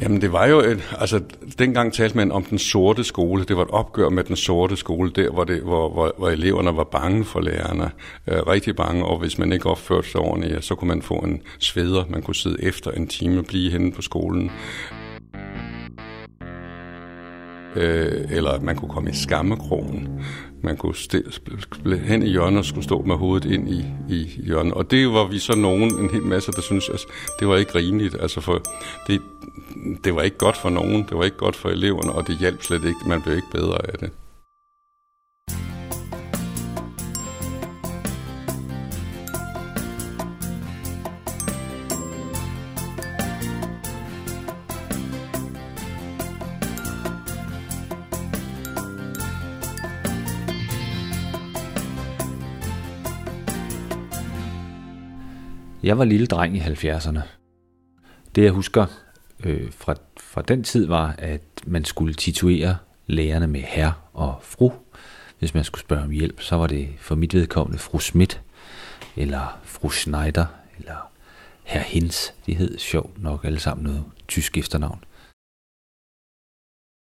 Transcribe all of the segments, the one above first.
Jamen det var jo, et, altså dengang talte man om den sorte skole. Det var et opgør med den sorte skole, der hvor, det, hvor, hvor, hvor eleverne var bange for lærerne. Øh, rigtig bange, og hvis man ikke opførte sig ordentligt, så kunne man få en sveder. Man kunne sidde efter en time og blive henne på skolen. Øh, eller man kunne komme i skammekrogen. Man kunne stille hen i hjørnet og skulle stå med hovedet ind i, i hjørnet. Og det var vi så nogen, en hel masse, der synes, at det var ikke rimeligt. Altså for det, det var ikke godt for nogen, det var ikke godt for eleverne, og det hjalp slet ikke. Man blev ikke bedre af det. Jeg var lille dreng i 70'erne. Det jeg husker øh, fra, fra den tid var, at man skulle tituere lærerne med herr og fru. Hvis man skulle spørge om hjælp, så var det for mit vedkommende fru Schmidt, eller fru Schneider, eller herr Hins. De hed sjovt nok alle sammen noget tysk efternavn.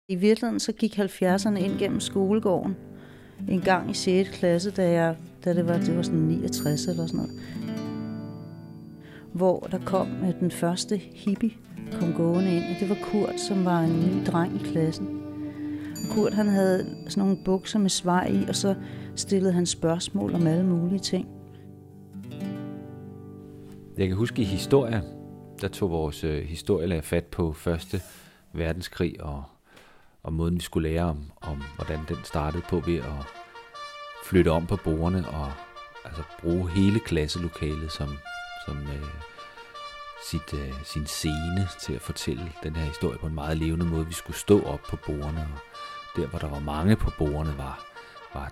I virkeligheden så gik 70'erne ind gennem skolegården en gang i 6. klasse, da, jeg, da det var, det var sådan 69 eller sådan noget hvor der kom den første hippie kom gående ind, og det var Kurt, som var en ny dreng i klassen. Kurt han havde sådan nogle bukser med svej i, og så stillede han spørgsmål om alle mulige ting. Jeg kan huske i historie, der tog vores øh, historielærer fat på første verdenskrig og, og måden, vi skulle lære om, om, hvordan den startede på ved at flytte om på bordene og altså bruge hele klasselokalet som som øh, sit, øh, sin scene til at fortælle den her historie på en meget levende måde. Vi skulle stå op på bordene, og der hvor der var mange på bordene, var, var,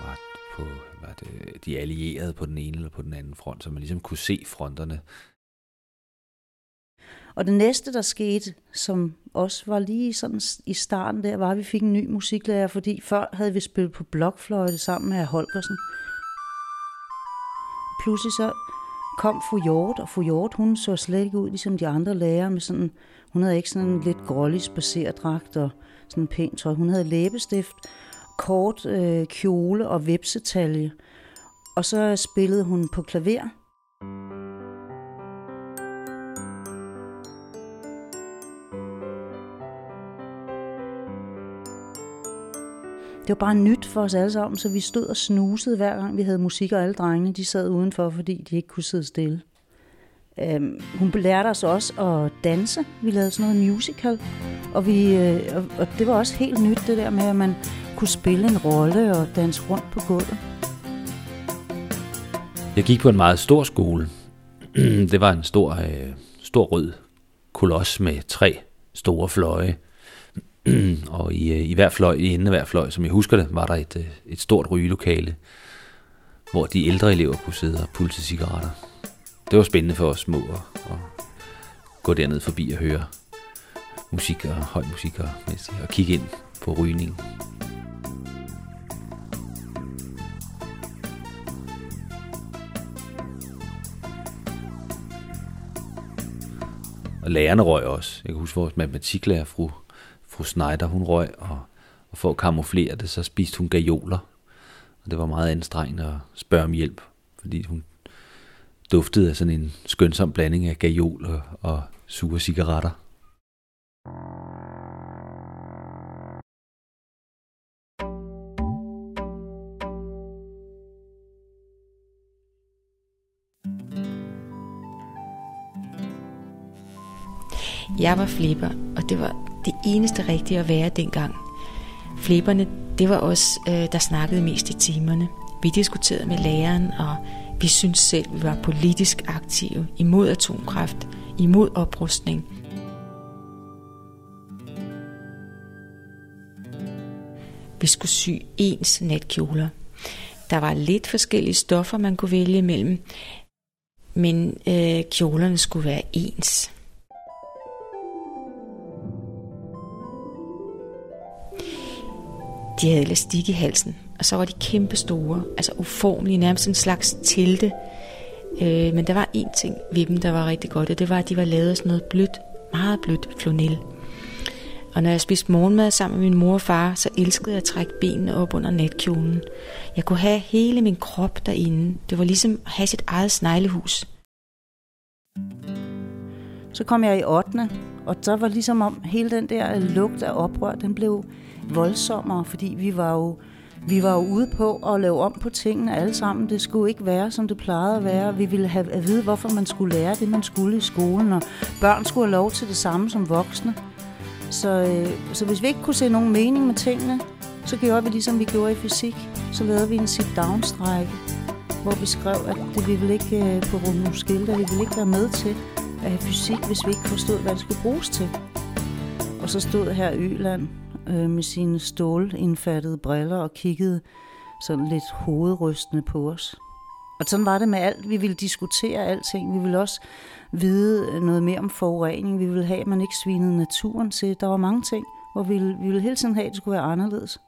var, på, var det, de allierede på den ene eller på den anden front, så man ligesom kunne se fronterne. Og det næste, der skete, som også var lige sådan i starten der, var, at vi fik en ny musiklærer, fordi før havde vi spillet på blokfløjte sammen med Holgersen. Pludselig så kom fru Hjort, og fru Hjort, hun så slet ikke ud ligesom de andre lærere med sådan, hun havde ikke sådan en lidt grålig spacerdragt og sådan en pæn tøj. Hun havde læbestift, kort øh, kjole og vepsetalje. Og så spillede hun på klaver. Det var bare nyt for os alle sammen, så vi stod og snusede hver gang vi havde musik, og alle drengene de sad udenfor, fordi de ikke kunne sidde stille. Øhm, hun lærte os også at danse. Vi lavede sådan noget musical, og, vi, øh, og, og det var også helt nyt det der med, at man kunne spille en rolle og danse rundt på gulvet. Jeg gik på en meget stor skole. det var en stor, øh, stor rød koloss med tre store fløje. og i, øh, i hver fløj, i enden af hver fløj, som jeg husker det, var der et, øh, et stort rygelokale, hvor de ældre elever kunne sidde og pulse cigaretter. Det var spændende for os små at, at gå derned forbi og høre musik og høj musik og, og kigge ind på rygning. Og lærerne røg også. Jeg kan huske vores matematiklærer, fru fru Schneider, hun røg, og, og for at kamuflere det, så spiste hun gajoler. Og det var meget anstrengende at spørge om hjælp, fordi hun duftede af sådan en skønsom blanding af gajol og, og sure cigaretter. Jeg var flipper, og det var det eneste rigtige at være dengang. Flipperne, det var os, øh, der snakkede mest i timerne. Vi diskuterede med læreren, og vi syntes selv, vi var politisk aktive imod atomkraft, imod oprustning. Vi skulle sy ens natkjoler. Der var lidt forskellige stoffer, man kunne vælge imellem, men øh, kjolerne skulle være ens. De havde elastik i halsen, og så var de kæmpe store, altså uformelige, nærmest en slags telte. Øh, men der var én ting ved dem, der var rigtig godt, og det var, at de var lavet af sådan noget blødt meget blødt flonel. Og når jeg spiste morgenmad sammen med min mor og far, så elskede jeg at trække benene op under natkjolen. Jeg kunne have hele min krop derinde. Det var ligesom at have sit eget sneglehus. Så kom jeg i 8. Og så var ligesom om hele den der lugt af oprør, den blev voldsommere, fordi vi var jo vi var jo ude på at lave om på tingene alle sammen. Det skulle ikke være, som det plejede at være. Vi ville have at vide, hvorfor man skulle lære det, man skulle i skolen, og børn skulle have lov til det samme som voksne. Så, øh, så hvis vi ikke kunne se nogen mening med tingene, så gjorde vi ligesom vi gjorde i fysik. Så lavede vi en sit-down-strække, hvor vi skrev, at det vi ville ikke øh, på nogle skilte, vi ville ikke være med til at have fysik, hvis vi ikke forstod, hvad det skulle bruges til. Og så stod her Øland øh, med sine stålindfattede briller og kiggede sådan lidt hovedrystende på os. Og sådan var det med alt. Vi ville diskutere alting. Vi ville også vide noget mere om forurening. Vi ville have, at man ikke svinede naturen til. Der var mange ting, hvor vi ville, vi ville hele tiden have, at det skulle være anderledes.